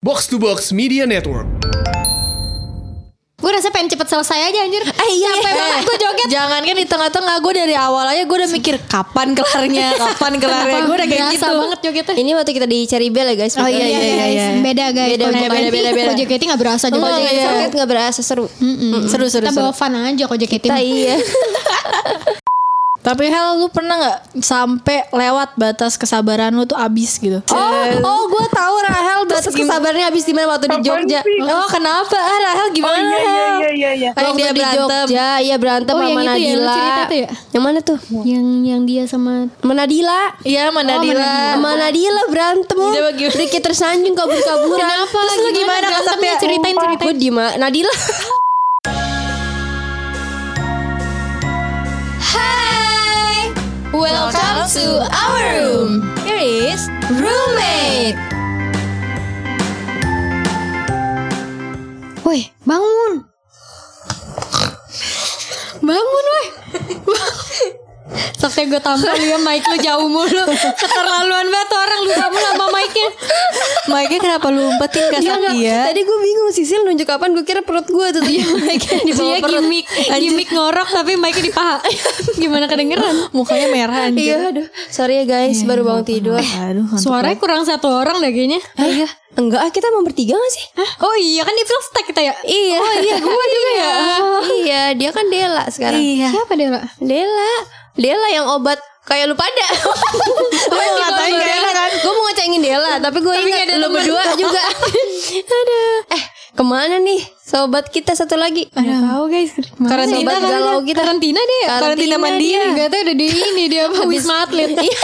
Box to Box Media Network. Gue rasa pengen cepet selesai aja anjir Eh iya Capek banget gue joget Jangan kan di tengah-tengah gue dari awal aja gue udah mikir kapan kelarnya, kapan kelarnya. Gue udah kayak Biasa gitu. banget jogetnya Ini waktu kita di Cherry Bell ya guys. Oh, iya, Iya, iya, iya. Beda guys Beda, beda, beda, beda. Kalau JKT gak berasa JKT iya. sakit nggak berasa seru. Seru seru Kita seru. bawa fun aja kalau JKT Kita iya. Tapi Hel lu pernah nggak sampai lewat batas kesabaran lu tuh abis gitu? Oh, oh gue tahu Rahel batas kesabarannya habis di mana waktu di Jogja. Oh kenapa? Ah Rahel gimana? Oh iya iya iya iya iya. Waktu dia di berantem. Jogja, iya berantem Oh, sama yang itu ya, lu Nadila. cerita tuh ya? Yang mana tuh? Yang yang dia sama Sama Nadila. Iya mana Dila. Sama Nadila berantem. Dia bagi- Sedikit tersanjung kabur-kaburan. Kenapa? Terus lu gimana berantemnya? Sakti? Ceritain, ceritain. Gue di Nadila. Hai, welcome to our room. Here is roommate. Woi bangun woi Sampai gue tampol ya mic lu jauh mulu Keterlaluan banget orang lupa mulu sama mic-nya Mike kenapa lu umpetin ke Satya? Tadi gue bingung Sisil nunjuk kapan gue kira perut gue tuh di di bawah Dia perut. gimmick Gimmick ngorok tapi mic-nya di paha Gimana kedengeran Mukanya merah anjir. Iya, aduh. Sorry ya guys, baru bangun tidur. Aduh, ngantuk Suaranya kurang satu orang deh kayaknya Iya. Enggak, ah, kita mau bertiga gak sih? Hah? Oh iya kan di full stack kita ya Iya. Oh iya, gue juga ya. Iya, dia kan Dela sekarang. Iya. Siapa dia lah Dela. Dela yang obat kayak lu pada. Lu mau ngatain enak kan? Gue mau ngecengin Dela, tapi gue ingat lu berdua juga. Aduh. Eh, ke mana nih sobat kita satu lagi? Gak tahu guys Karantina Sobat kali galau kita Karantina dia Karantina mandiri dia. Gak tau udah di ini Dia apa Wisma Atlet Iya.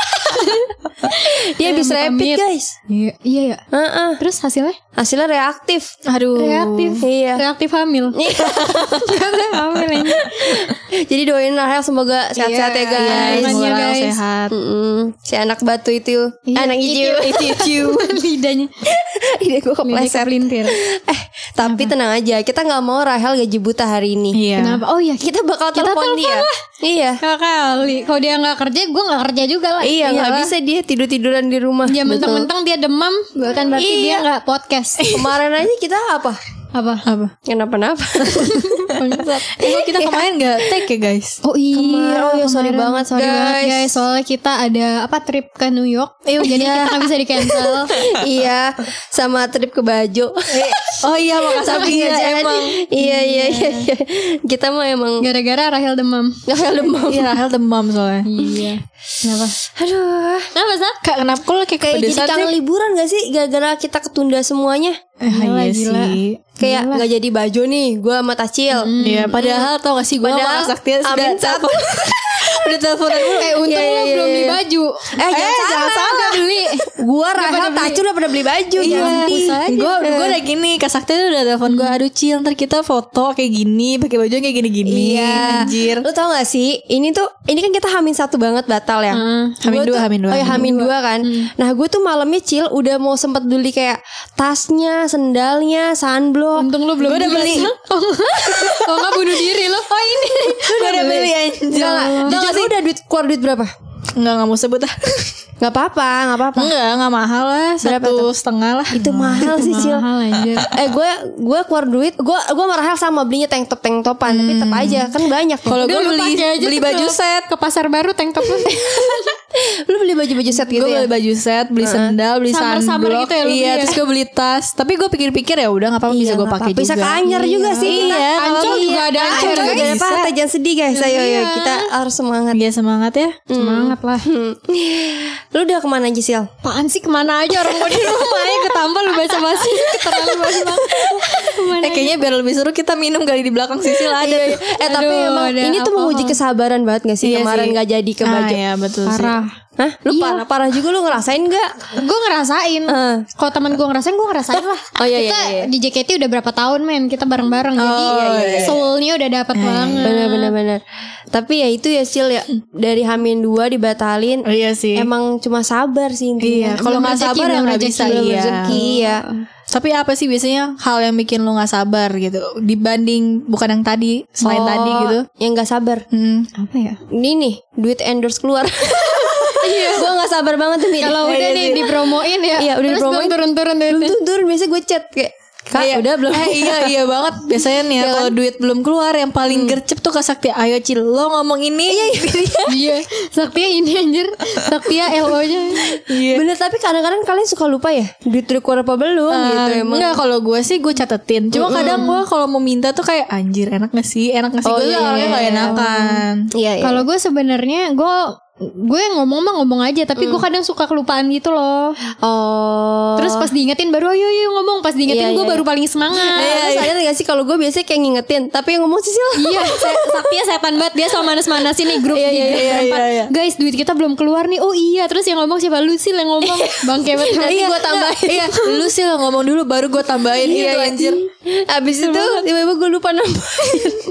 Dia habis rapid, guys. Iya Iya ya Heeh. Terus hasilnya Hasilnya reaktif. Aduh. Reaktif Iya. Reaktif hamil Reaktif hamil ini Jadi doain Rahel semoga sehat-sehat ya Iya, guys. iya, Semoga guys. Sehat. Mm-mm. Si anak batu itu, Iya, anak hijau, itu hijau. Lidahnya Ide gue kepleset. Eh, tapi tenang aja, kita nggak mau Rahel gaji buta hari ini. Iya. Kenapa Oh iya Kita bakal Kita telepon telepon dia. Iya. Kakak kali Kalau dia gak kerja Gue gak kerja juga lah Iya, nggak lah. bisa dia tidur tiduran di rumah. Dia Betul. mentang-mentang dia demam Bukan berarti Iya. dia gak podcast Kemarin aja kita apa? Apa Apa? Kenapa-napa? Eh, kita kemarin gak take ya guys? Oh iya Kemarin, oh ya, sorry kemarin. banget, Sorry banget guys. guys Soalnya kita ada Apa trip ke New York eh, Jadi kita gak bisa di cancel iya, sama trip ke Bajo. Oh iya makasih Tapi nggak iya, jadi. emang. Iya, iya, iya, iya. Kita mah emang Gara-gara Rahel demam nggak demam. Iya Rahel demam soalnya. Iya Kenapa Aduh. Kenapa Sak? Kak kenapa kok kayak Kayak jadi kangen sih? liburan gak sih Gara-gara kita ketunda semuanya Eh, Gila, iya gila. sih. Kayak nggak jadi baju nih Gue sama Tacil Iya, padahal tau gak sih gue sama Saktia sudah Amin satu. telepon. udah teleponan dulu. Eh untung Iya, lo iya, belum iya. beli baju. Eh, jangan jangan salah. Udah beli. Gue Rahel Tacil udah pada beli baju Iya, gue gue udah gini, Kak Sakti tuh udah telepon gue, aduh Cil, ntar kita foto kayak gini, pakai baju kayak gini-gini, Iya. anjir. Lu tau gak sih Ini tuh Ini kan kita hamin satu banget batal ya? Hmm. Hamin Gua dua, tuh- hamin dua, Oh ya hamin dua. kan? Nah gue tuh malamnya Cil Udah mau sempet beli kayak Tasnya Sendalnya Sunblock. Untung lo belum udah beli. Oh nggak bunuh diri lo Oh ini. Gue udah beli anjir. Jujur lu udah duit Keluar duit berapa? Enggak, enggak mau sebut ah. Gak apa-apa Gak apa-apa. Enggak, enggak mahal lah, Berapa satu setengah lah. Itu mahal sih Cil. Mahal anjir. Eh gue gue keluar duit gue gue sama Rahel sama belinya tank top tank topan tapi tetap aja kan banyak. Kalau gue beli aja beli tuh baju set, Ke pasar baru tank top lu beli baju baju set gitu gue ya? beli baju set, beli sendal, beli Summer-summer sunblock. gitu ya lu iya, ya? terus gue beli tas. Tapi gue pikir-pikir ya udah nggak apa-apa bisa Iya, gue pakai juga. Bisa ke Anyer juga sih. Kita. Iya, Ancol kalau- juga ada Ancol Ancol juga ada apa? Jangan sedih guys. Ayo ayo kita harus semangat. Iya semangat ya. Semangat lah. Hmm. lu udah ke mana aja Sil? Apaan sih ke mana aja? Orang gue di rumah aja ketampal lu baca basi Terlalu basi banget Eh kayaknya biar lebih seru kita minum kali di belakang Sisil ada. Iya, eh tapi Aduh, emang ada ini tuh menguji kesabaran banget gak sih Iya kemarin sih. nggak jadi ke Ah, iya betul sih. Parah Hah lu parah parah juga lu ngerasain nggak Gue ngerasain Eh. Kalau teman gue ngerasain Gue ngerasain lah Oh, iya, iya, Kita iya. di JKT udah berapa tahun men Kita bareng-bareng Jadi iya, iya. soulnya udah dapat banget bener bener bener tapi ya itu ya Sil ya dari Hamin dua dibatalin Oh, iya sih. emang cuma sabar sih intinya Iya, kalau nggak sabar ya belum nggak bisa. Iya. rezeki ya Tapi apa sih biasanya hal yang bikin lu nggak sabar gitu dibanding bukan yang tadi selain Oh, tadi gitu? yang nggak sabar Hmm. Apa ya ini nih duit endorse keluar gue gak sabar banget tuh Mi. Kalau udah nih dipromoin ya. Iya, udah Terus dipromoin. turun-turun Belum duitnya. tuh turun biasa gue chat kayak Kak Iya. udah belum? Eh, iya iya banget. Biasanya nih ya kalau duit belum keluar yang paling gercep tuh Kak Sakti ayo Cil lo ngomong ini. Iya Iya. Saktia ini anjir. Saktia LO-nya. Bener tapi kadang-kadang kalian suka lupa ya Duit udah keluar apa belum gitu. Eh, emang. Enggak kalau gue sih gue catetin. Cuma kadang gue kalau mau minta tuh kayak Anjir enak gak sih? Enak gak sih? Oh, Gue iya, orangnya iya, gak iya. enakan. Iya iya. Kalau gue sebenarnya gue gue ngomong mah ngomong aja tapi gue kadang suka kelupaan gitu loh. Oh Terus pas diingetin baru ayo ayo ngomong pas diingetin Iya, gue iya, baru paling semangat. Iya, Terus sadar gak sih kalau gue biasanya kayak ngingetin Tapi yang ngomong Sisil Iya, saya, Saktia setan banget dia selalu manas-manasin nih grup Iya, di iya, grup iya, berempat. iya, iya. Guys, duit kita belum keluar nih. Oh iya, terus yang ngomong siapa? Lu sih yang ngomong. Bangke banget. Nanti gue tambahin. Iya lu sih lo ngomong dulu baru gue tambahin Iya, gitu iya. anjir Abis itu tiba-tiba gue lupa nambah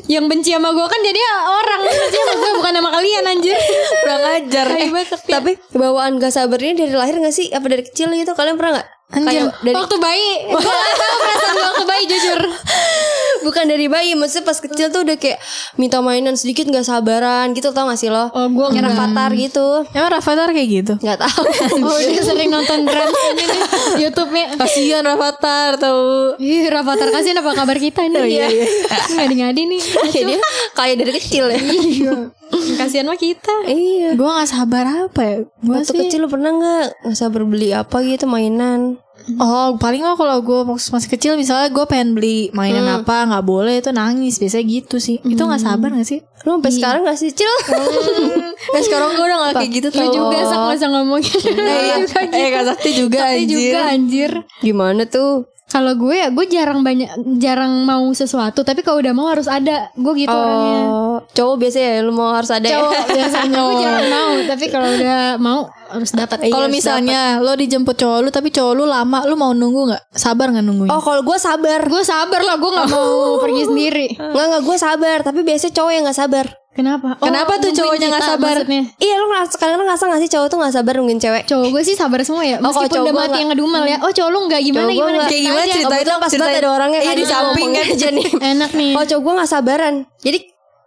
Yang benci sama gue kan jadi orang benci sama gue bukan sama kalian anjir. Kurang ajar Tai eh. Tapi bawaan gak sabarnya dari lahir gak sih? Apa dari kecil gitu? Kalian pernah gak? Anjir. Kayak dari, waktu bayi, gue gak tau perasaan waktu bayi jujur. bukan dari bayi Maksudnya pas kecil tuh udah kayak Minta mainan sedikit gak sabaran gitu Tau gak sih lo? Oh, gua Kayak. Rafathar gitu Emang Rafathar kayak gitu Gak tau Oh dia sering nonton drama ini nih YouTube-nya. Kasian Rafathar tau Ih, Rafathar kasihan apa kabar kita nih? iya. Ngadi-ngadi nih. Kayak dia kayak dari kecil ya Iya. Kasihan mah kita. Iya Gue gak sabar apa ya Gue Waktu sih kecil lu pernah gak Gak sabar beli apa gitu mainan Oh paling mah kalau gue masih kecil misalnya gue pengen beli mainan apa nggak boleh itu nangis biasanya gitu sih itu nggak sabar gak sih? Lu sampai sekarang gak sih Cil? Nah sekarang gue udah gak kayak gitu Lu tau juga sak masa ngomongin. Eh, iya. eh Kak Sakti juga Sakti anjir juga anjir. Gimana tuh? Kalau gue ya gue jarang banyak jarang mau sesuatu tapi kalau udah mau harus ada. Gue gitu orangnya. Oh, cowok biasa ya lu mau harus ada Cowok ya? biasanya gue jarang mau tapi kalau udah mau harus dapat. Kalau Iya, misalnya lo dijemput cowok lu tapi cowok lu lama lu mau nunggu nggak? Sabar nggak nunggunya? Oh kalau gue sabar gue sabar lah gue nggak mau pergi sendiri. Nggak nggak gue sabar Tapi biasanya cowok yang gak sabar Kenapa? Kenapa tuh cowoknya nggak sabar? Maksudnya. Iya lu ngerasa kadang ngerasa gak sih cowok tuh gak sabar nungguin cewek Cowok gue sih sabar semua ya Oh, Meskipun cowok udah mati nggak. yang ngedumel ya Oh cowok lu gak gimana Cowok gue gimana nggak. Kayak gimana Kebetulan dong, pas banget ada orangnya Iya, kan di samping kan. aja nih Enak nih Oh cowok gue gak sabaran Jadi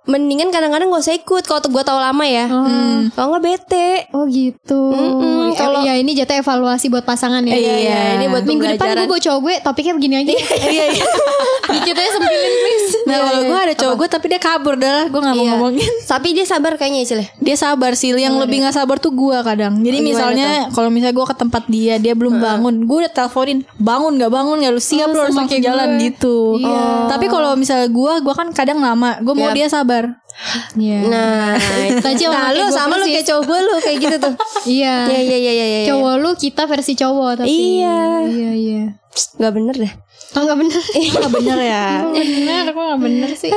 mendingan kadang-kadang gak usah ikut Kalau gue tahu lama ya Oh. Kalau gak bete Oh gitu kalau- Ya ini jatuh evaluasi buat pasangan ya. Iya, iya, ini buat Minggu depan gue bawa cowok gue Topiknya begini aja. Iya iya. Dikit aja sempilin please. Nah kalau gue ada cowok gue tapi dia kabur dah. Gue nggak mau Iya. ngomongin. Tapi dia sabar kayaknya Cil ya? Dia sabar sih, yang lebih nggak sabar tuh gue kadang. Jadi misalnya kalau misalnya gue ke tempat dia, dia belum bangun, gue udah teleponin, bangun nggak bangun nggak? Lu siap lu harus langsung jalan gitu. Iya. Tapi kalau misalnya gue, gue kan kadang lama, gue mau dia sabar. Iya Nah itu. Tadi sama Nah lu sama lu persis. kayak cowok lu kayak gitu tuh Iya Iya iya iya iya iya Cowok lu kita versi cowok tapi Iya. Iya iya Psst, Gak bener deh Oh gak bener Nggak bener ya. Bener kok gak bener sih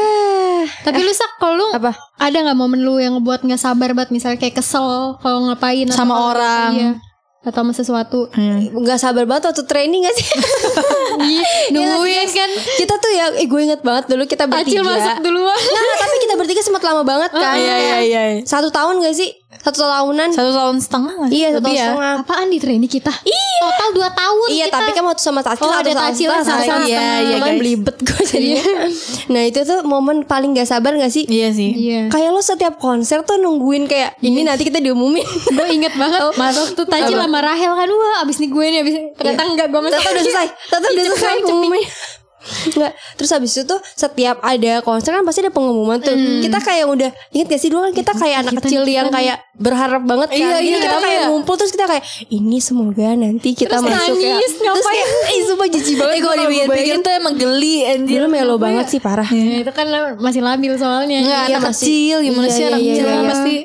Tapi lu sak kalau lu Apa? Ada gak momen lu yang ngebuat gak sabar banget Misalnya kayak kesel Kalau ngapain Sama orang. Iya Atau sama sesuatu. Gak sabar banget waktu training gak sih? Iya Nungguin kan? Kita tuh ya eh, Gue inget banget dulu kita bertiga. Acil masuk duluan. Nah tapi kita bertiga sempat lama banget kan. Iya iya iya. Satu tahun gak sih? Satu tahunan. Satu tahun setengah sih? Iya satu tahun ya. setengah. Apaan di training kita? Iya. Total 2 tahun Iya kita. tapi kan waktu sama Tacil Oh, ada tahun Tacil setengah. Iya, iya, Kan belibet gue jadinya. Nah itu tuh momen paling gak sabar gak sih? Iya sih. Iya. Kayak lo setiap konser tuh nungguin kayak Ini nanti kita diumumin. Gue inget banget. Mas Waktu Taji sama Rahel kan Wah abis nih gue nih abis Ternyata enggak gue masih Tata udah selesai. Tata udah selesai pengumuman Enggak Terus habis itu tuh Setiap ada konser kan Pasti ada pengumuman tuh. Kita kayak udah Ingat gak sih dulu kan Kita kayak anak kecil yang kayak Berharap banget kan? Iya, iya, kita iya. kayak ngumpul Terus kita kayak Ini semoga nanti kita Terus masuk ya. nangis, Terus ngapain? kayak Eh sumpah jijik banget Eh kalau dipikir-pikir tuh emang geli anjir. Dulu melo banget sih parah. Ya, itu kan masih labil soalnya. Enggak Iya, anak kecil gimana iya, sih iya, anak iya, kecil iya. kan pasti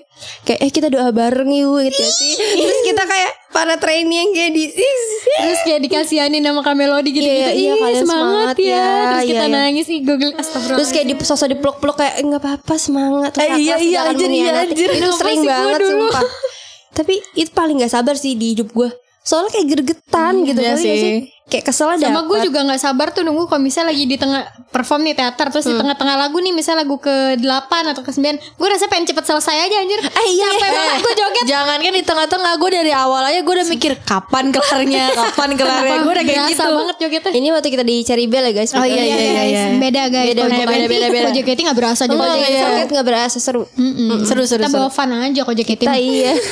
Kayak eh kita doa bareng yuk gitu ya sih Terus kita kayak Para trainee yang kayak di Terus kayak dikasihanin sama Kamelody gitu-gitu Iya, iya, Ih kalian semangat, semangat ya. ya. Terus kita Iya, iya. nangis Ih gue geli Astagfirullah Terus kayak di sosok dipeluk-peluk kayak enggak apa-apa semangat Terus Eh, iya, iya, anjir, iya, anjir. Itu sering sih banget sumpah Tapi itu paling gak sabar sih di hidup gue Soalnya kayak gergetan gitu Iya gak sih. Kayak keselnya Sama gue juga nggak sabar tuh nunggu kalau misalnya lagi di tengah perform nih teater terus di tengah-tengah lagu nih misalnya lagu ke 8 atau ke 9 gue rasa pengen cepet selesai aja anjir. Eh, iya. Capek banget gue joget. Jangan kan di tengah-tengah gue dari awal aja gue udah mikir kapan kelarnya, kapan kelarnya. Gue udah kayak Berasa gitu. banget jogetnya. Ini waktu kita di Cherry Bell ya guys. Oh, iya, Iya, iya, iya. Beda guys. Beda, beda, JKT, beda, beda. Kalau JKT nggak berasa juga. Oh, Kalau iya. JKT nggak berasa seru. Seru seru Kita seru. bawa fun aja kalau JKT. Kita iya.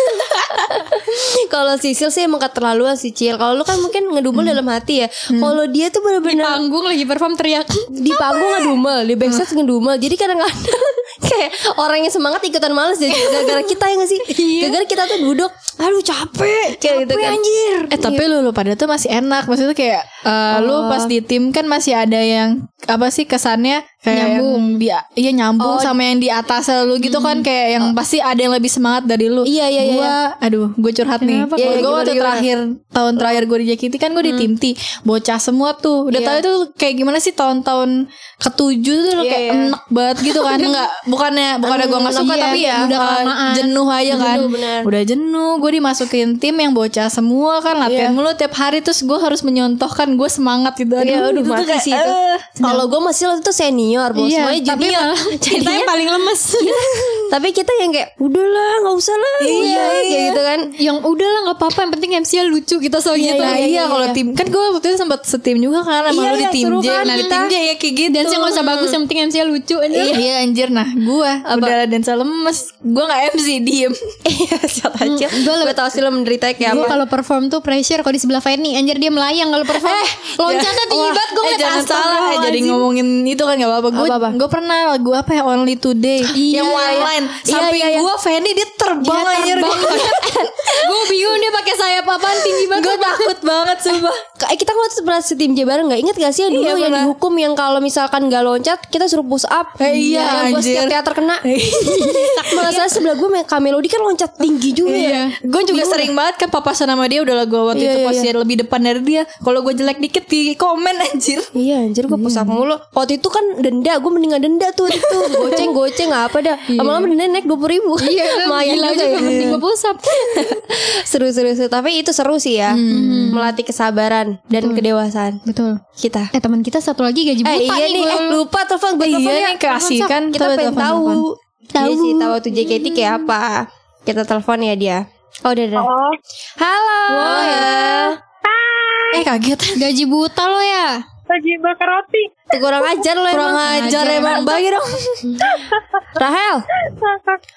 Kalau Sisil sih emang keterlaluan sih Cil. Kalau lu kan mungkin ngedumel dalam hati ya. Kalau dia tuh di bener-bener panggung lagi perform teriak. di panggung ngedumel, di backstage ngedumel. Jadi kadang-kadang kayak orang yang semangat ikutan males jadi gara-gara kita ya gak sih? Gara-gara kita tuh duduk, aduh capek kayak gitu kan. anjir. Eh tapi lu lu pada tuh masih enak Maksudnya kayak eh, Lu pas di tim kan masih ada yang Apa sih kesannya Kayak Nyambung. yang di, Iya nyambung sama yang di atas lu gitu kan Kayak yang pasti ada yang lebih semangat dari lu Iya, iya, iya, Gua Aduh gue curhat nih Kenapa? Gue Iya, gimana, waktu gimana? terakhir Tahun terakhir gue di JKT kan gue di tim T Bocah semua tuh Udah Iya. tahu itu kayak gimana sih Tahun-tahun ketujuh tuh Iya, kayak iya. enak banget gitu kan Enggak Bukannya Bukannya gue gak suka Iya, Tapi ya udah kelamaan. Jenuh aja kan Jenuh, bener. Udah jenuh Gue dimasukin tim yang bocah semua kan Latihan Iya. mulu tiap hari Terus gue harus menyontohkan Gue semangat gitu Iya, aduh itu tuh mati kayak, sih itu. eh. Kalau gue masih waktu itu senior, bos. Iya, Semuanya Tapi junior. malah kita yang paling lemes. Tapi kita yang kayak udahlah, nggak usah lah, nggak Iya, usah," kayak iya. gitu kan. yang udah lah nggak apa-apa yang penting MC-nya lucu kita soal gitu. Nah iya, kalau tim Kan gue waktu itu sempat setim juga kan Sama Iya, lu di iya, tim J kan Nah di tim J ya kayak gitu Dance-nya nggak usah bagus yang penting MC-nya lucu aja. Iya, iya anjir Nah gue Udah dance lemes Gue gak MC Diem Iya, siapa aja. Hmm, Gua Gue tau sih lo menderita kayak apa. kalau perform tuh pressure kalau di sebelah Fanny anjir dia melayang kalau perform. Loncatnya tinggi banget gue eh, jangan salah jadi ngomongin itu kan gak apa-apa Gue Apa-apa? gue pernah lagu apa ya Only Today Iya. Yang one line Iya, Samping iya, iya. gue Fanny dia terbang Dia anjir terbang gue bingung dia pakai sayap apaan tinggi banget. Gue takut banget sumpah Eh, kita itu pernah setim J bareng gak? Ingat gak sih? Yang dulu Iya, yang pernah. dihukum yang kalau misalkan gak loncat kita suruh push up. Eh, iya, Gue anjir. setiap teater kena. Malah saya sebelah gue Kak Melody kan loncat tinggi juga ya. Gue juga sering banget kan papasan sama dia Udah lah gue waktu Iya, itu iya, posisi lebih depan dari dia. Kalau gue jelek dikit di komen anjir. Iya anjir gue push up mulu. Waktu itu kan denda Gue mendingan denda tuh itu. Goceng-goceng apa dah. Lama-lama denda naik 20 ribu. Iya, Lumayan gila juga ya. mending gue push up. Seru-seru Tapi itu seru sih ya. Melatih kesabaran Dan kedewasaan Betul. Kita. Eh teman kita satu lagi gaji buta Eh iya nih Eh lupa telepon gue Iya ya nih, kasih kan. Kita pengen telepon, tahu. Iya sih tahu. tuh JKT kayak apa. Kita telepon ya dia. Oh udah udah. Oh, Halo. Eh kaget. Gaji buta lo ya. lagi bakar roti. Tuh, Kurang ajar lo Kurang emang ajar. emang. Bagi dong. Rahel.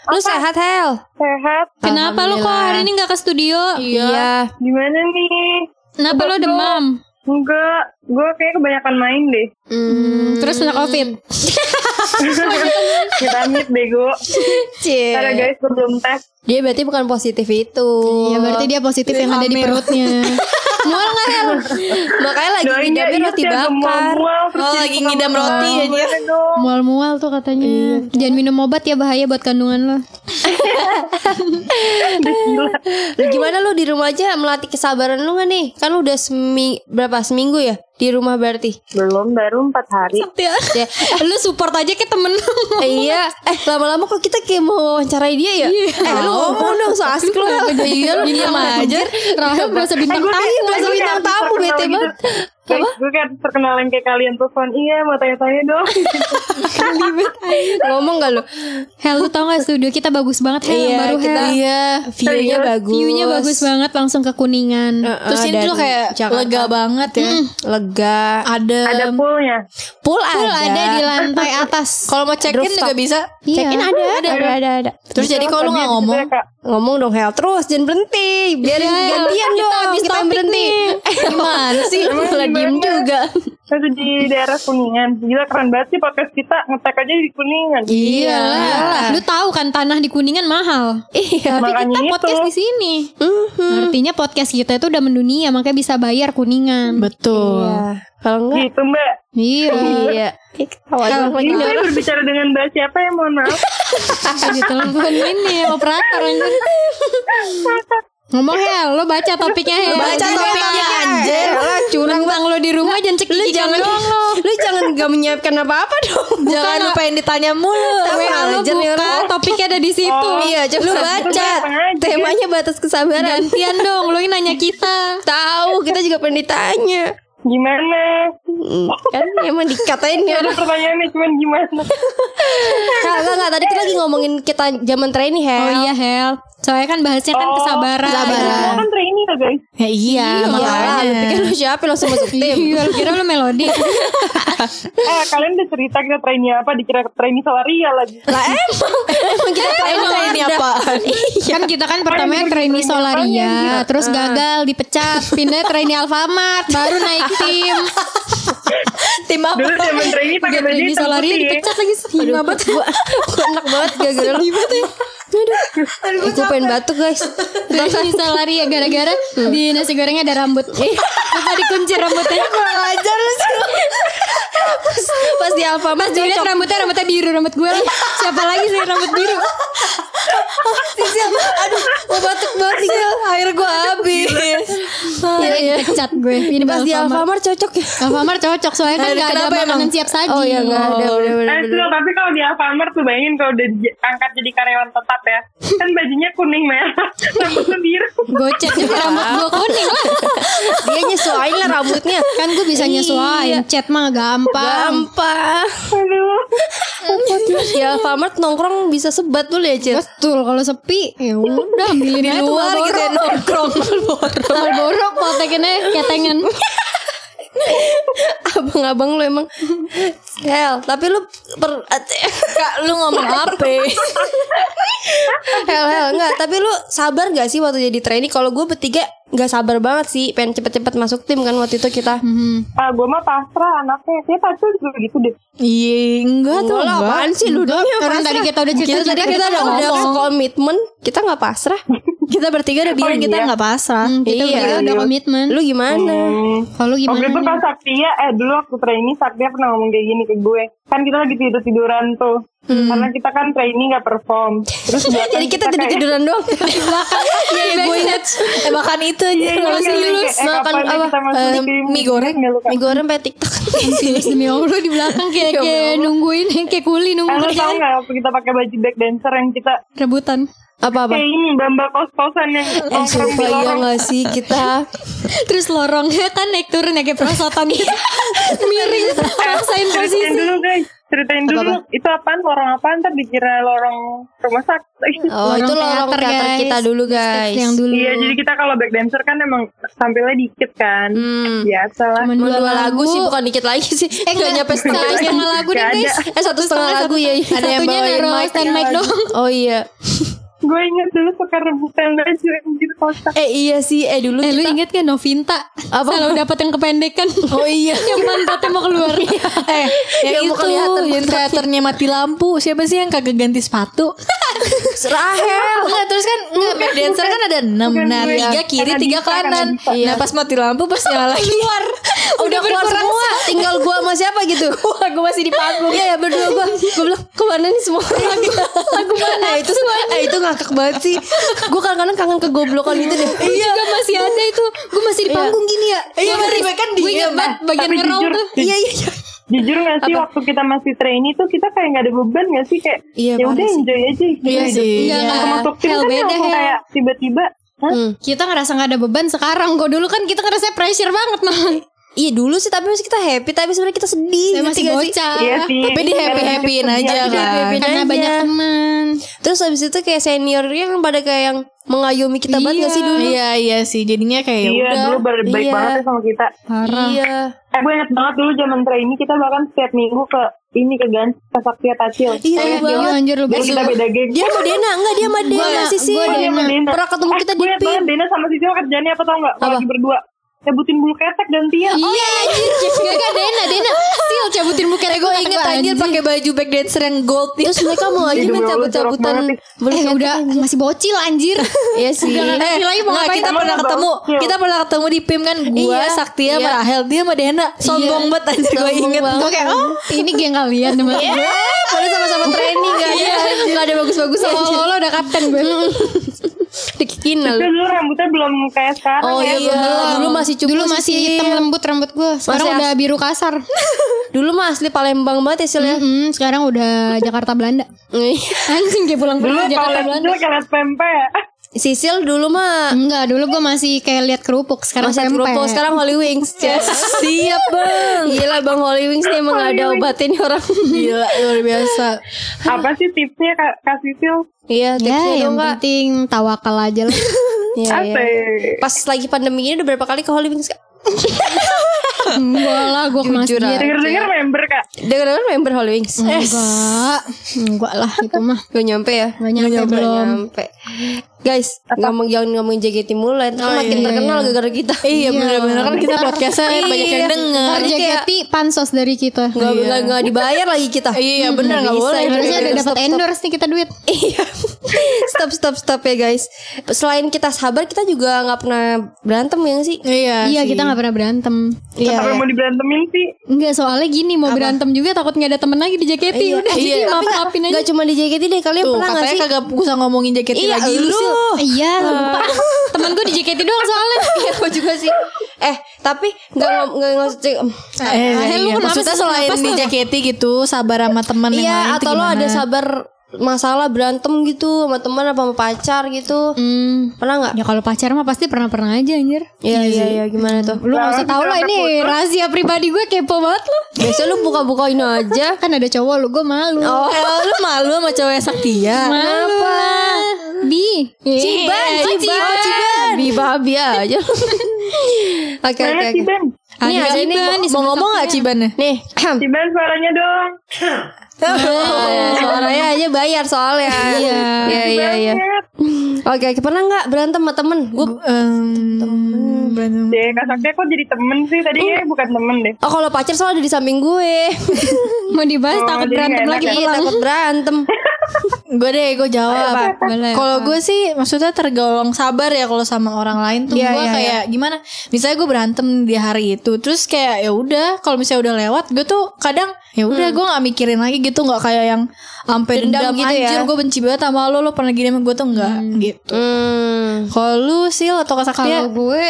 Lu sehat Hel? Sehat. Kenapa lo kok hari ini nggak ke studio? Iya. Gimana nih? Kenapa lo demam? Enggak, gue kayak kebanyakan main deh. Hmm, Terus kena covid. Kita amit bego. Cie. Karena guys, gue belum tes. Dia berarti bukan positif itu. Ya berarti dia positif yang ada di Hamil. perutnya. Mual nggak Hel? Makanya lagi iya roti bakar. Oh, lagi ngidam roti aja. Dong? Mual-mual tuh katanya. Jangan minum obat ya bahaya buat kandungan lo. Gimana lu di rumah aja melatih kesabaran lu gak nih? Kan lu udah semi berapa seminggu ya di rumah berarti? Belum, baru 4 hari. Ya. lu support aja ke temen. Eh, iya. Eh lama-lama kok kita kayak mau wawancarai dia ya? Eh lu ngomong dong so asik lu. Iya lu diam aja. Rahel berasa bintang tamu. berasa bintang tamu, bete gitu. banget. Kayak Gue kayak terkenal yang kayak kalian telepon. Iya, mau tanya-tanya dong. Ngomong gak lu? Hel lu tau gak studio kita bagus banget Hel yang Iya, baru kita Hel. Iya view-nya bagus. View-nya bagus banget langsung ke Kuningan. Terus Eh, ini dan tuh kayak Jakarta. lega banget ya lega. Ada Ada poolnya. Pool ada. ada di lantai atas. Kalau mau check in Rooftop. juga bisa Iya. Check in ada, ada, ada, ada, ada. Terus jadi kalau lu gak ngomong. Ngomong dong Hel terus jangan berhenti Biar Iya, gantian dong habis Kita berhenti. Eh gimana sih diem juga Masih di daerah Kuningan. Gila keren banget sih podcast kita. Ngetek aja di Kuningan. Iya lah. Lu tahu kan tanah di Kuningan mahal. Iya Tapi Makanya kita itu. podcast di sini. Mhm. Artinya podcast kita itu udah mendunia makanya bisa bayar Kuningan. Betul Iya Kalau enggak Gitu mbak. Iya. Iya ketawa Kalau saya berbicara dengan mbak siapa ya mohon maaf. Di telepon ini operator anjir. Ngomong Hel, lo baca topiknya Hel. Baca topiknya, anjir. Lah, curang Curang lo di rumah jangan cek Lu jangan doang lo. Lu jangan gak menyiapkan apa-apa dong Jangan lupa yang ditanya mulu WA lo buka, topiknya ada di situ. Oh. Iya coba Lu baca. Temanya batas kesabaran Gantian dong, lo ini nanya kita. Tahu kita juga pengen ditanya Gimana? Hmm, Kan emang dikatain ya. Ada pertanyaannya cuman gimana? Enggak, enggak, enggak. Tadi kita lagi ngomongin kita zaman trainee, Hel. Oh iya Hel Soalnya kan bahasnya kan Oh, kesabaran Semua kan trainee tuh guys. Ya iya, Iya, lu makanya. pikir lu siapa langsung masuk tim. Iya lu kira lu melodi Eh kalian udah cerita kita trainee apa? Dikira trainee Salaria lagi. Lah emang, emang kita trainee ini ada. apaan? Kan kita kan pertamanya trainee Solaria Terus gagal dipecat Pindah trainee Alfamart Baru naik tim Tim apa? Dulu zaman trainee pakai baju hitam ya. dipecat lagi Hina banget Gua, gua enak banget gara-gara lu. Aduh, Aduh, gue pengen batuk guys. Trainee Solaria Gara-gara di nasi gorengnya ada rambut Lupa dikunci rambutnya Kurang ajar lu sih. Pas, di Alfamart cocok. rambutnya rambutnya biru Rambut gue Siapa lagi sih rambut biru Aduh, mau batuk banget nih. Sil. Air gue habis. Iya, iya. Dipecat gue Ini Pas di Alfamart cocok ya. Alfamart cocok Soalnya kan gak ada makanan siap saji Oh iya enggak ada udah udah. Eh, Sil, tapi kalau di Alfamart tuh bayangin kalau udah diangkat jadi karyawan tetap ya. Kan bajunya kuning merah, rambutnya biru. Gocek rambut gue kuning lah Dia nyesuaiin lah rambutnya. Kan gue bisa nyesuaiin Chat mah gampang Gampang. Aduh. Di Alfamart nongkrong bisa sebat dulu ya, Cil. Betul kalau sepi ya udah ambilin Di aja luar gitu ya nongkrong. Marlboro potekinnya ketengan Abang-abang lu emang. Hel, tapi lu per Kak lu ngomong apa? Hel, hel, enggak, tapi lu sabar gak sih waktu jadi trainee? Kalau gue bertiga nggak sabar banget sih, pengen cepet-cepet masuk tim kan waktu itu kita. Ah, gue mah pasrah anaknya. Dia pacul juga gitu deh. Iya enggak tuh Enggak apaan sih lu Karena pasrah? tadi kita udah cerita kita tadi juga kita kita udah udah komitmen, kita nggak pasrah. Kita bertiga udah bilang Oh, kita iya. nggak pasrah. Hmm, kita Iya. berdua udah komitmen Lu gimana? Hmm. Kalau lu gimana Waktu itu pas Saktia, eh dulu waktu trainee Saktia pernah ngomong kayak gini ke gue. Kan kita lagi tidur-tiduran tuh. Karena kita kan trainee gak perform. Terus Jadi kita tidur kayak- tiduran doang. Iya iya gue inget. Eh makan itu aja. Iya, Kalau sih lu kayak, eh, makan nih apa? kita Eh, tim? mie goreng. Mie goreng pakai TikTok. Terus demi Allah di belakang kayak kayak nungguin kayak kuli Eh, lu nungguin tau gak waktu kita pakai baju back dancer yang kita rebutan. Apa-apa? kayak ini bamba kos-kosan yang Eh sumpah iya lorong. gak sih kita Terus lorongnya kan naik turun ya kayak perosotan gitu. Miring paksain Ceritain posisi. dulu guys Ceritain dulu Itu apaan Lorong apaan Ntar dikira lorong rumah sakit Oh itu Lorong lorong teater, teater guys. kita dulu guys Yang dulu. Iya jadi kita kalau back dancer kan emang Tampilnya dikit kan Hmm. Biasa lah Emang dua dua lagu lagu. sih bukan dikit lagi sih Eh Gak enggak nyampe setengah Satu setengah lagu deh Nggak guys. Eh satu setengah lagu ya Ada yang bawain mic doang. Oh iya Gue inget dulu suka rebutan baju Anjir kotak Eh iya sih Eh dulu Eh lu inget gak Novinta Apa? Selalu dapat yang kependekan Oh iya. Yang pantatnya mau keluar Eh, yang Yang mau itu kelihatan yang teaternya mati lampu. Siapa sih yang kagak ganti sepatu? Rahel Enggak, terus kan enggak back dancer kan ada enam. Nah, gue. tiga kiri, tiga kanan. Nah, pas mati lampu pas nyala lagi. Keluar. Udah keluar semua Tinggal gua sama siapa gitu Wah, gue masih di panggung. Iya ya berdua gua Gua bilang ke mana nih semua lagu Lagu mana Eh itu Eh ngakak banget sih. Gua kadang-kadang kangen kegoblokan gitu deh. Iya. Juga masih ada itu. Gue masih di panggung gini ya. Iya, Gue gue kan Gue diem. banget bagian Tapi ngerol jujur, tuh. Iya iya iya. Jujur gak sih waktu kita masih trainee tuh kita kayak gak ada beban gak sih? Kayak Iya, ya udah enjoy aja. Gitu Iya sih. Enggak. masuk tim Hell kan beda, langsung Hel. kayak tiba-tiba? Hmm. Kita ngerasa gak ada beban sekarang. Kok dulu kan kita ngerasa pressure banget malah Iya dulu sih tapi masih kita happy Tapi sebenarnya kita sedih Saya masih bocah Iya sih Tapi di happy-happyin Karena aja kita kan. happy-happyin Karena aja. banyak teman Terus habis itu kayak seniornya yang pada kayak yang mengayomi kita banget gak sih dulu? Iya, iya sih. Jadinya kayak ya Iya udah. dulu baik Iya. banget ya sama kita Parah Iya. Eh gue inget banget dulu zaman trainee kita bahkan setiap minggu ke ini ke Gans ke Saktia Tacil Iya, Eh, lu banget. Iya anjir lu kita beda geng Dia sama Dena enggak dia sama Dena sih sih. sama Dena. Pernah ketemu Eh, kita di gue PIM. banget Dena sama Sisil kerjaannya apa tau gak? Kalau lagi berdua Nyebutin bulu ketek gantian Iya anjir. Gak gak Dena Dena. Sil cabutin buket Eh, gue inget anjir pakai baju back dancer yang gold. Terus mereka mau aja Ih, main cabut-cabutan. Eh udah Masih bocil anjir. Iya sih. Lagi mau ngapain. kita pernah ketemu kita pernah ketemu di PIM kan. Gua Iya, Saktia iya. sama Rahel dia sama Dena. Sombong banget anjir gue inget. Gue kayak oh ini geng kalian teman Iya. Padahal sama-sama training gak ada Gak ada bagus-bagus. Seolah-olah udah kapten gue Dikinal. Itu dulu rambutnya belum kayak sekarang Oh ya. iya, dulu masih cukup Dulu masih hitam lembut rambut gue Sekarang Masih udah biru kasar. Dulu mah asli Palembang banget ya Sil ya. Mm-mm, Sekarang udah Jakarta Belanda. Iya. Anjing kayak pulang Dulu Jakarta Belanda. kayak liat pempek Sisil dulu mah Enggak, dulu gue masih kayak lihat kerupuk, sekarang masih pempek. kerupuk sekarang Holy Wings. Siap bang. Gila bang Holy Wings nih emang ada obatin orang. Gila luar biasa. Apa sih tipsnya Kak, Kak Sisil? Iya, Ya, tipsnya yang dong kak. penting tawakal aja lah. Iya, iya. Asik. Pas lagi pandemi ini udah berapa kali ke Holy Wings kak? Enggak lah, gue ke masjid. Dengar-dengar member Kak. Dengar-dengar member Holy Wings. Enggak, enggak lah itu mah. Gak nyampe ya? Gak nyampe belum. nyampe. Guys, ngomong jangan ngomongin JKT mulu lah. Ntar makin terkenal gara-gara kita. Iya bener-bener kan kita podcastnya banyak yang denger. JKT pansos dari kita. Nggak nggak nggak dibayar lagi kita. Iya bener gak boleh. Harusnya ada dapat endorse nih kita duit. Iya. stop stop stop ya guys. Selain kita sabar, kita juga nggak pernah berantem ya sih? Iya Iya, sih. kita nggak pernah berantem. Iya. Apa yang mau diberantemin sih? Enggak, soalnya gini mau berantem juga takut nggak ada temen lagi di JKT. Iya, Udah, jadi iya. maaf-maafin aja. Gak cuma di JKT deh, kalian pernah nggak katanya sih? kagak usah ngomongin jaket Iya, lagi lu. Iya, lupa. Temen gue di JKT doang soalnya. Iya, gue juga sih. Eh, tapi nggak ngom- nggak ngos- Eh, Eh, lu iya. kenapa Maksudnya sih? selain Kenapa di? JKT gitu Sabar sama temen yang lain Iya, atau lo ada sabar masalah berantem gitu sama teman apa sama pacar gitu. Hmm. Pernah nggak? Ya kalau pacar mah pasti pernah-pernah aja anjir. Iya, iya, iya, gimana tuh? Lu gak usah tahu lah ini rahasia pribadi gue kepo banget lu. Biasa lu buka-bukain aja. Kan ada cowok lu, gue malu. Oh, Eh, lu malu sama cowok yang Saktia malu lah. Bi. Ciban, Eh, Ciban, oh, Ciban. Bi babi aja. Oke, oke. Ciban? Ini Ada ada. Ciban di Mau ngomong gak. Ciban ya? Nih, Ciban suaranya dong. Suaranya aja bayar soalnya. Iya, iya, iya, iya. Oke, oke. pernah nggak berantem sama temen? Gue Em, berantem. Deh, Kak Sakti kok jadi temen sih? Tadi kayaknya bukan temen deh. Oh kalau pacar soalnya ada di samping gue Mau dibahas Oh, takut berantem nggak lagi enak ya? pulang. Takut berantem Gue deh, gue jawab. Kalau gue sih maksudnya tergolong sabar ya kalau sama orang lain tuh Iya, gue iya, kayak gimana? Misalnya gue berantem di hari itu, terus kayak ya udah kalau misalnya udah lewat, gue tuh kadang ya udah gue nggak mikirin lagi gitu, nggak kayak yang sampai Dendam dendam, gitu ya? anjir gue benci banget sama lo, lo pernah gini sama gue tuh enggak gitu. hmm. Kalau lu sil atau kasaktia? Kalau gue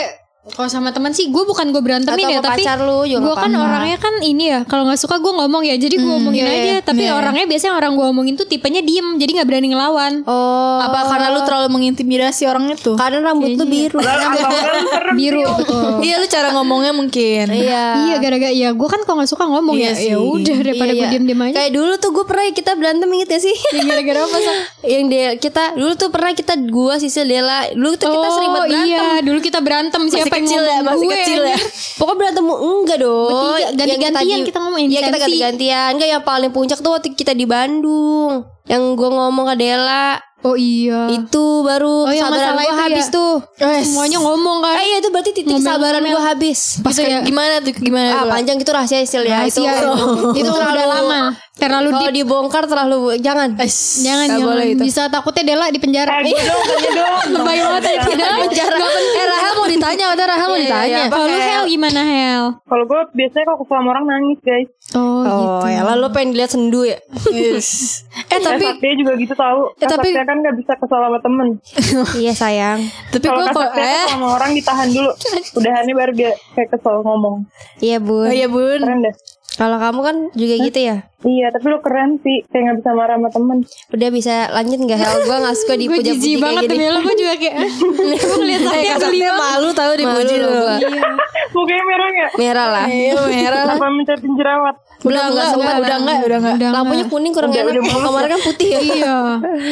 kalau sama teman sih gue bukan gue berantemin Atau ya tapi pacar lu juga gue kan orangnya kan ini ya kalau nggak suka gue ngomong ya jadi gue omongin iya, aja iya. tapi Iya. orangnya biasanya orang gue omongin tuh tipenya diem jadi nggak berani ngelawan Oh Apa karena lu terlalu mengintimidasi orang itu? Karena rambut lu biru biru betul Iya lu cara ngomongnya mungkin. Iya iya gara-gara ya gue kan kalau nggak suka ngomong Iya sih. ya ya udah daripada Iya, gue iya. diem diem aja Kayak dulu tuh gue pernah kita berantem inget gak sih? Ya, gara-gara apa sih Yang dia kita dulu tuh pernah kita gua Sisil Dela dulu tuh kita sering banget berantem. iya dulu kita berantem siapa kecil ya, masih gue, kecil ya. Pokoknya berantem enggak dong. Ganti-gantian kita ngomong, yang Iya kita ganti-gantian. Enggak yang paling puncak tuh waktu kita di Bandung. Yang gue ngomong ke Dela oh iya itu baru Oh, yang kesabaran gue habis ya? tuh. semuanya ngomong kan Eh iya itu berarti titik kesabaran gue habis. Pas Gitu ya. kayak gimana tuh gimana? Ah panjang itu rahasia Sil ya itu. Rahasia. itu udah lama terlalu Kalau dibongkar terlalu jangan. Es, jangan nggak jangan boleh itu. bisa takutnya Dela di penjara Eh, gue dong, dong. lebay banget ya Dela penjara Eh Rahel mau ditanya, ada Rahel mau Iya, ditanya. iya, apa? kalau Hel gimana Hel Kalau gue biasanya kalau sama orang nangis guys. Oh, Oh ya lah lo pengen dilihat sendu ya. Yes. Eh Tapi tapi Sakti juga gitu tahu. Eh, tapi- kan gak bisa kesel sama temen. iya sayang. tapi Kalau gue kok Sakti eh sama orang ditahan dulu. Udahannya baru dia kayak kesel ngomong. Iya bun. Oh iya bun. Keren deh. Kalau kamu kan juga gitu ya. Iya, tapi lu keren sih. Kayak gak bisa marah sama temen. Udah bisa lanjut nggak Hel? Gue gak suka gue dipuja-puji jijik kayak banget gini. demi lo gue juga kayak gue ngeliat Eh Sakti kasaktia malu tahu dipuji lu. gua. Mukanya merah gak? Merah lah. Iya merah lah. Apa mencetin jerawat? Udah enggak, sempat. udah enggak, udah enggak. Udah Lampunya kuning kurang Udah- enak. udah Kemarin kan putih ya. iya.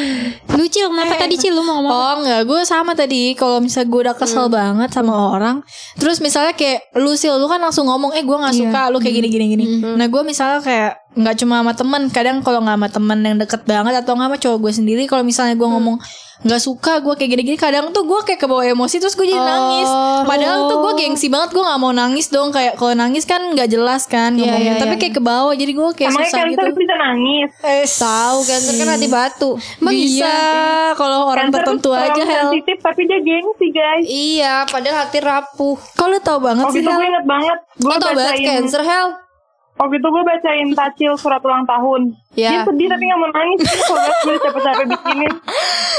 Lu Cil kenapa tadi Cil? Lu mau ngomong Oh enggak, gue sama tadi. Kalau misalnya gue udah kesel banget sama orang Terus misalnya kayak Lu Sil, lu kan langsung ngomong Eh gue gak suka lu kayak gini gini gini. Nah gue misalnya kayak nggak cuma sama temen Kadang kalau gak sama temen yang deket banget Atau gak sama cowok gue sendiri Kalau misalnya gue ngomong nggak suka gue kayak gini-gini kadang tuh gue kayak kebawa emosi terus gue jadi nangis padahal tuh gue gengsi banget gue nggak mau nangis dong kayak kalau nangis kan nggak jelas kan ngomongnya tapi kayak kebawa jadi gue kayak Emangnya susah gitu bisa nangis? Tahu cancer kan hati batu. bisa kalau orang Cancer tertentu tuh aja Hel sensitif tapi dia gengsi guys. Iya, padahal hati rapuh. kalau tau banget Waktu sih itu gue inget banget. Gue tau banget cancer Hel? Waktu itu gue bacain Tacil surat ulang tahun. Ya. Dia sedih tapi gak mau nangis. Kalau gue capek-capek bikinin.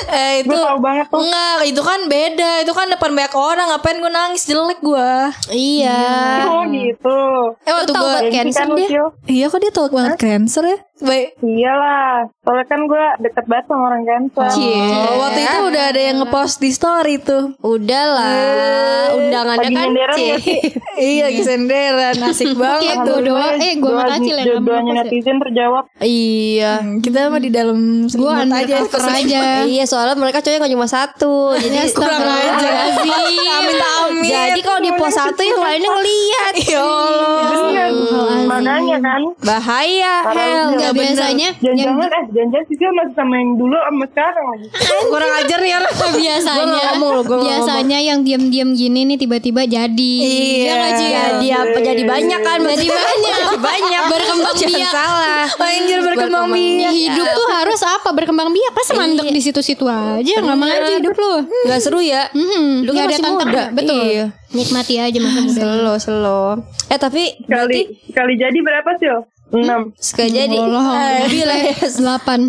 Eh itu Gue tau banget tuh. Enggak, itu kan beda. Itu kan depan banyak orang. Ngapain gue nangis jelek gue. Iya. Oh gitu. Eh waktu tahu gue Cancer kan dia. Lucio? Iya kok dia tolak banget cancer ya? Baik. Iyalah. Soalnya kan gue deket banget sama orang cancer. Oh, waktu itu udah ada yang ngepost di story tuh. Udahlah, undangannya Lagi kan nyenderan C. gak sih? iya, senderan asik banget tuh. gue doa, eh gue Kacil yang Doanya ya. netizen terjawab. Iya. Hmm, Kita mah di dalam Gue selimut aja. aja. Iya, soalnya mereka cowoknya gak cuma satu. Jadi Kurang aja. Amin amin. Jadi kalau di pos satu yang lainnya ngeliat. Ya Allah. Bener. Makanya kan. Bahaya, hell. Nggak biasanya yang Jangan-jangan eh jangan-jangan Sisil masih sama yang dulu sama sekarang lagi. Kurang ajar nih orang. biasanya Gua nggak ngomong loh, gua nggak biasanya yang diam-diam gini nih tiba-tiba jadi. Iya. nggak, Ci? Jadi apa? Jadi banyak kan? Jadi banyak. banyak. Berkembang Jangan biak. salah. Anjir berkembang biak. Hidup tuh harus apa? Berkembang biak. Pas mandek di situ-situ aja, nggak mau aja hidup lu. Gak seru ya? Lu kan nggak ada masih tantangan. muda. Betul. Nikmati aja masa muda. Selo, selo. Eh tapi Sekali berarti sekali jadi berapa sih? Enam. sekali jadi Allah. lebih lah ya. Delapan.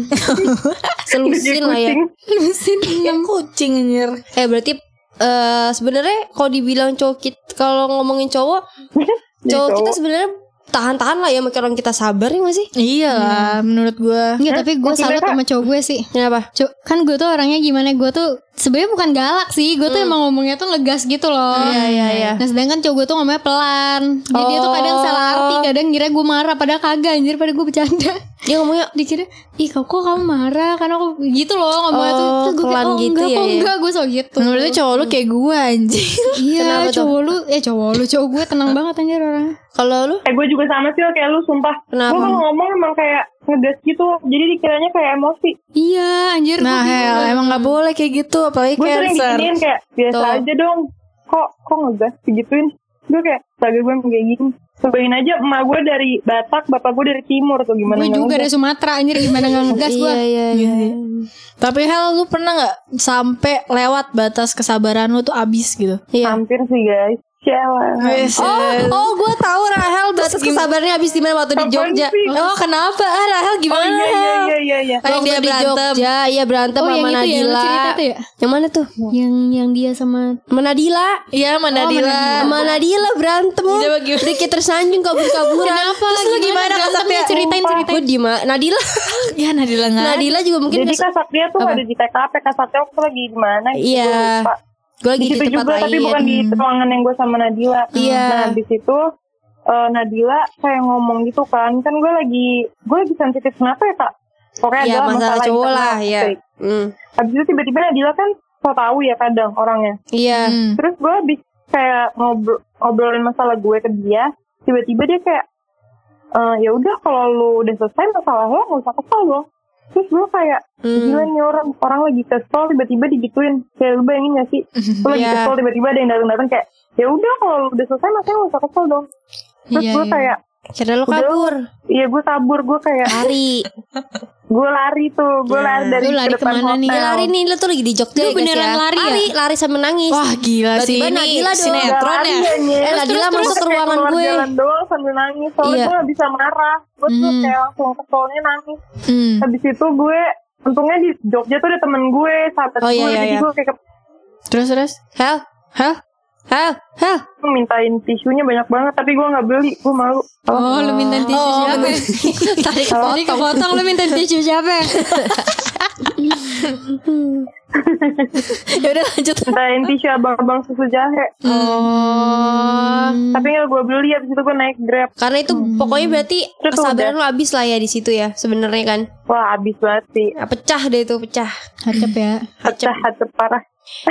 Selusin lah ya. Kucing. Yang kucing anjir. Eh berarti eh sebenarnya kalau dibilang cowok kita kalau ngomongin cowok cowok kita sebenarnya tahan-tahan lah ya sama orang kita sabar ya masih Iya lah, menurut gua. Enggak, tapi gue salut sama cowok gue sih. kenapa Cuk, kan gue tuh orangnya gimana? Gue tuh sebenarnya bukan galak sih. Gue tuh emang ngomongnya tuh ngegas gitu loh. Iya, iya, iya. Nah sedangkan cowok gue tuh ngomongnya pelan. Jadi dia tuh kadang salah arti, kadang ngira gue marah padahal kagak anjir pada gue bercanda. dia ngomongnya Dikira, ih kok kok kamu marah karena aku gitu loh ngomongnya tuh. Oh, Terus gue kayak, pelan oh gitu enggak, ya, kok ya. enggak, gue so gitu. Menurut cowok lu kayak gua anjir. Iya, Kenapa tuh? cowok lu, eh cowok lu, cowok gue tenang banget anjir orang. kalau lu Eh gue juga sama sih kayak lu sumpah. Kenapa? Gue kalau ngomong emang kayak ngegas gitu. Jadi dikiranya kayak emosi. Iya, anjir. Nah, hell, emang gak boleh kayak gitu, apalagi Gue sering cancer. diginiin kayak biasa Tuh. aja dong. Kok kok ngegas digituin? Gue kayak saga gue kayak gini. Cobain aja emak gue dari Batak, bapak gue dari Timur tuh gimana Gue juga dari Sumatera anjir gimana gak ngegas gue. iya iya iya Tapi hell, lu pernah gak sampai lewat batas kesabaran lu tuh abis gitu? iya Hampir sih guys. Sialan. oh oh gue tahu Rahel batas kesabarannya habis di mana waktu di Jogja sih? Oh, kenapa? Ah, Rahel Oh gimana? iya iya iya iya iya. Yang dia di berantem. Jogja iya berantem Oh, sama yang itu ya, lu Nadila cerita tuh ya? yang mana tuh Yang yang dia sama sama Nadila Iya, sama Nadila. sama Nadila berantem gimana? Dikit tersanjung kabur-kaburan Kenapa? Terus lu gimana, Kak berantemnya? Sakti? Ceritain Gue ceritain. di ma- Nadila Ya Nadila nggak. Nadila juga mungkin Jadi Kak Satria tuh ada di TKP, Kak Satria waktu lagi di mana gitu. Iya. Gue lagi Di di, situ tempat juga lain tapi bukan di ruangan yang gue sama Nadila. Iya. Nah di situ eh, Nadila kayak ngomong gitu kan, kan gue lagi gue lagi sensitif kenapa ya kak? Pokoknya Iya adalah masalah cowok internal, lah ya. Hmm. Habis itu tiba-tiba Nadila kan so tahu ya kadang orangnya. Iya Hmm. Terus gue habis kayak ngobrol ngobrolin masalah gue ke dia, tiba-tiba dia kayak eh ya udah kalau lu udah selesai masalah lo nggak usah kesal dong. Terus gue kayak Hmm. gila nih orang orang lagi kesel tiba-tiba digituin. Kayak lu bayangin gak sih? Lu lagi Iya. kesel tiba-tiba ada yang datang-datang kayak ya udah kalau lu udah selesai makanya nggak usah kesel dong. Terus Iya, gue iya. kayak Kira Udah, kabur iya gue kabur gue kayak Lari gue lari tuh gue lari dari Lu lari depan ke mana nih? hotel. Dia lari nih Lo tuh lagi di Jogja Lu ya, guys, beneran ya. lari ya? Lari Lari sambil nangis Wah gila sih Tiba-tiba ini Nadila dong. sinetron ya. anjir. Eh Nadila masuk ke ruangan gue jalan doang sambil nangis soalnya Iya. gue gak bisa marah gue tuh Hmm. kayak langsung keselnya nangis Hmm. habis itu gue untungnya di Jogja tuh ada temen gue sahabat Oh, iya, gue iya, jadi iya. gue kayak Terus terus. Hel Hah? Hel Hel ke- mintain tisunya banyak banget tapi gue nggak beli. Gue malu. Oh, lu minta tisu Oh, siapa? Tadi Tadi kepotong. lu minta tisu siapa? Ya udah lanjut. mintain tisu abang-abang susu jahe. Oh. Tapi nggak gue beli habis itu gue naik grab. Karena itu pokoknya berarti Itu tuh kesabaran lo habis lah ya di situ ya sebenarnya kan. wah abis banget sih. Nah, pecah deh itu pecah. Hacep ya. hacep hacep parah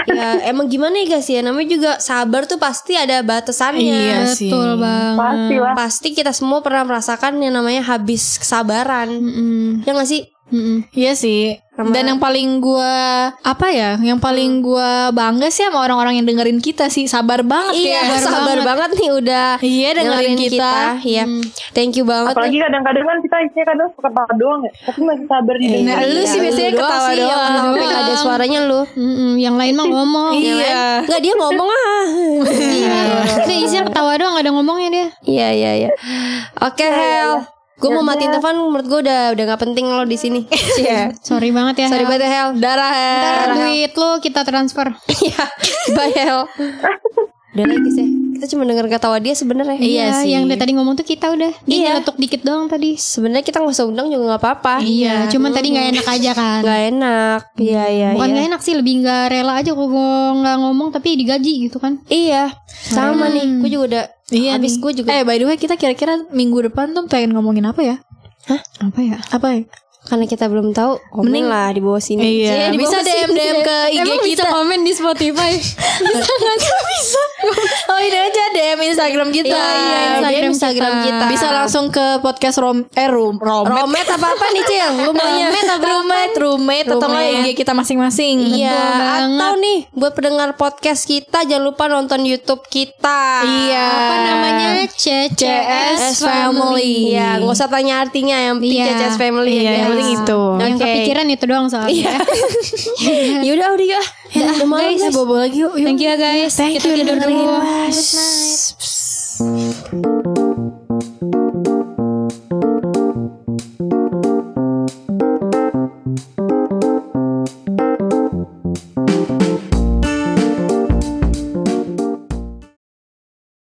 ya emang gimana ya guys ya namanya juga sabar tuh pasti ada batasannya. Iya sih. Betul bang. pasti lah Pasti kita semua pernah merasakan yang namanya habis kesabaran. Mm-mm. Ya gak sih? Mm-mm. Iya sih. Dan yang paling gua apa ya? Yang paling gua bangga sih sama orang-orang yang dengerin kita sih. Sabar banget Iya, kayak. sabar banget nih udah Iya, dengerin kita. Iya. Thank you banget. apalagi kadang-kadang kan kita isinya kadang suka ketawa doang ya tapi masih sabar di Nah, dengerin. lu sih biasanya Lu doang ketawa doang. ketawa Doang. gak ada suaranya lu. Mm-mm. Yang lain mah ngomong. Iya. Enggak dia ngomong ah. Iya. Dia isinya ketawa doang gak ada ngomongnya dia. Iya iya iya. Oke Hel. Gue mau matiin telepon menurut gue udah udah gak penting lo di sini. Iya. Sorry banget ya. Sorry Hel. banget ya, Hel. Darah Hel. Ntar duit lo kita transfer. Iya. Bye Hel. Udah lagi guys ya. Kita cuma denger ketawa dia sebenarnya. Iya sih. Yang dari tadi ngomong tuh kita udah. Dia Iya. nyeletuk dikit doang tadi. Sebenarnya kita nggak usah undang juga nggak apa-apa. Iya, cuman tadi nggak enak aja kan. Nggak enak. Iya iya. Bukan iya. nggak enak sih, lebih nggak rela aja kalau gue nggak ngomong tapi digaji gitu kan. Iya. Sama nih. Gue juga udah. Iya Habis nih. gue juga. Eh by the way kita kira-kira minggu depan tuh pengen ngomongin apa ya? Apa ya? Apa ya? Karena kita belum tahu. Komen Mending- lah di bawah sini. Iya, di bisa bawah DM sini. DM ke IG Emang bisa kita. komen di Spotify. bisa nggak sih? bisa. Oh ini aja DM Instagram kita. Iya, iya, Instagram, Instagram kita. Bisa langsung ke podcast rom eh room romet. Romet apa apa nih Cil? Lu maunya? roommate, roommate, atau nggak. IG kita masing-masing. Iya, atau nih buat pendengar podcast kita jangan lupa nonton YouTube kita. Iya. Apa namanya? CCS CS Family. Iya, nggak usah tanya artinya yang Iya. CCS Family Iya, ya, yang guys. penting itu. Yang Oke. kepikiran itu doang soalnya. Ya udah udah ya. Udah, malam Guys, bobo lagi yuk. Thank you ya guys. Thank Kita you tidur dulu. dengerin. Mas.